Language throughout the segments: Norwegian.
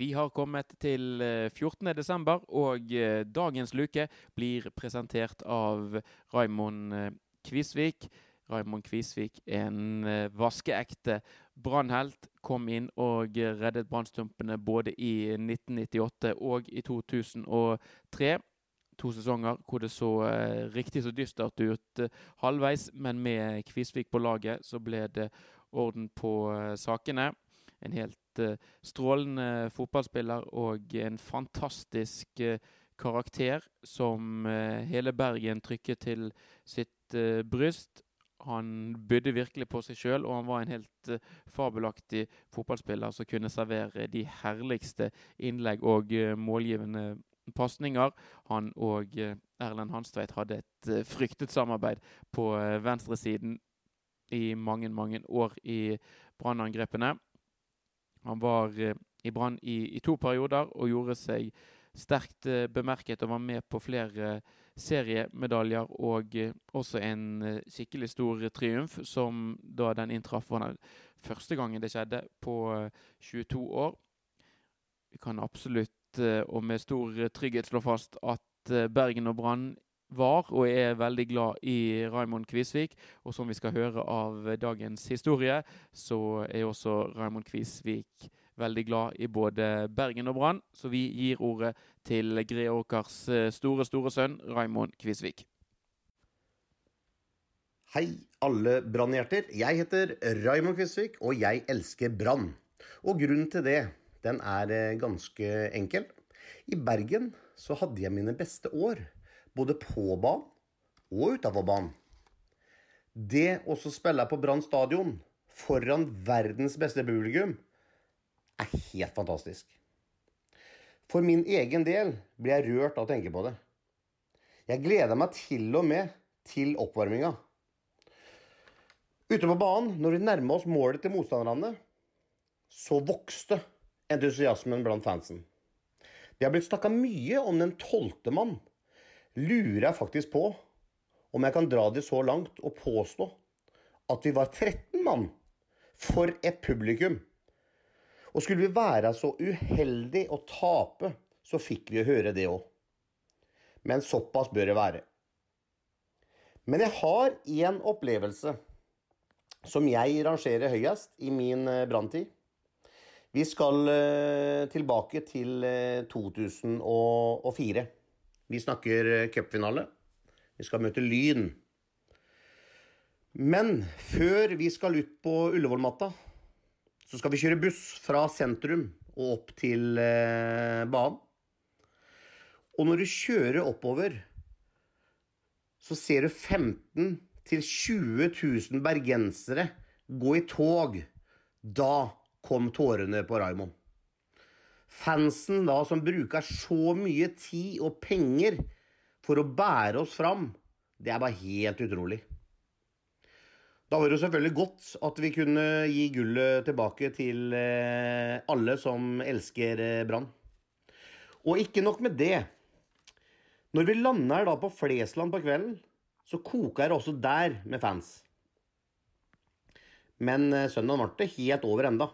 Vi har kommet til 14. Eh, desember, og eh, dagens luke blir presentert av Raimond eh, Kvisvik. Raimond Kvisvik, en vaskeekte brannhelt, kom inn og reddet Brannstumpene både i 1998 og i 2003. To sesonger hvor det så riktig så dystert ut halvveis, men med Kvisvik på laget så ble det orden på sakene. En helt Eh, strålende fotballspiller og en fantastisk eh, karakter som eh, hele Bergen trykket til sitt bryst. Han bydde virkelig på seg sjøl, og han var en helt fabelaktig fotballspiller som kunne servere de herligste innlegg og målgivende pasninger. Han og Erlend Hanstveit hadde et fryktet samarbeid på venstresiden i mange, mange år i brannangrepene. Han var eh, i Brann i, i, to perioder og gjorde seg sterkt eh, bemerket og var med på flere seriemedaljer og eh, også en skikkelig stor triumf, som da den inntraff var den første gangen det skjedde på 22 år. Vi kan absolutt og med stor trygghet slå fast at Bergen og Brann var og er veldig glad i Raymond Kvisvik. Og som vi skal høre av dagens historie, så er også Raymond Kvisvik veldig glad i både Bergen og Brann. Så vi gir ordet til Greåkers eh, store, store sønn Raymond Kvisvik. Hei, alle brannhjerter. Jeg heter Raymond Kvisvik, og jeg elsker brann. Og grunnen til det, den er eh, ganske enkel. I Bergen så hadde jeg mine beste år både på banen og utafor banen. Det å spille på Brann stadion foran verdens beste publikum er helt fantastisk. For min egen del blir jeg rørt av å tenke på det. Jeg gleder meg til og med til oppvarminga. Ute på banen, når vi nærma oss målet til motstanderne, så vokste entusiasmen blant fansen. Det har blitt snakka mye om den tolvte mann lurer jeg faktisk på om jeg kan dra det så langt og påstå at vi var 13 mann for et publikum. Og skulle vi være så uheldige å tape, så fikk vi høre det òg. Men såpass bør det være. Men jeg har én opplevelse som jeg rangerer høyest i min eh, branntid. Vi skal eh, tilbake til 2004. Vi snakker eh, cupfinale. Vi skal møte Lyn. Men før vi skal ut på Ullevål-matta, så skal vi kjøre buss fra sentrum og opp til eh, banen. Og når du kjører oppover, så ser du 15 000-20 000 bergensere gå i tog. Da kom tårene på Raymond. Fansen da som bruker så mye tid og penger for å bære oss fram, det er bare helt utrolig. Da var det selvfølgelig godt at vi kunne gi gullet tilbake til eh, alle som elsker eh, Brann. Og ikke nok med det. Når vi lander da på Flesland på kvelden, så koker det også der med fans. Men søndagen søndag ble det helt over enda.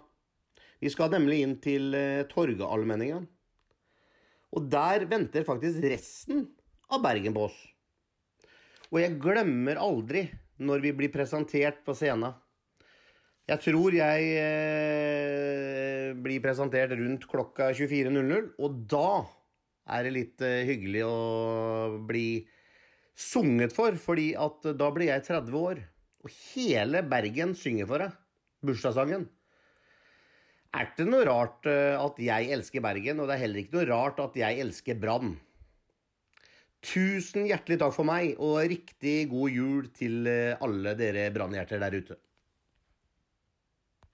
Vi skal nemlig inn til Torgeallmenningen. Og der venter faktisk resten av Bergen på oss. Og jeg glemmer aldri når vi blir presentert på scenen. Jeg tror jeg eh, blir presentert rundt klokka 24.00, og da er det litt eh, hyggelig å bli sunget for, fordi at da blir jeg 30 år. Og hele Bergen synger for deg. Bursdagssangen. Er det noe rart eh, at jeg elsker Bergen, og det er heller ikke noe rart at jeg elsker Brann. Tusen hjertelig takk for meg, og riktig god jul til eh, alle dere brannhjerter der ute.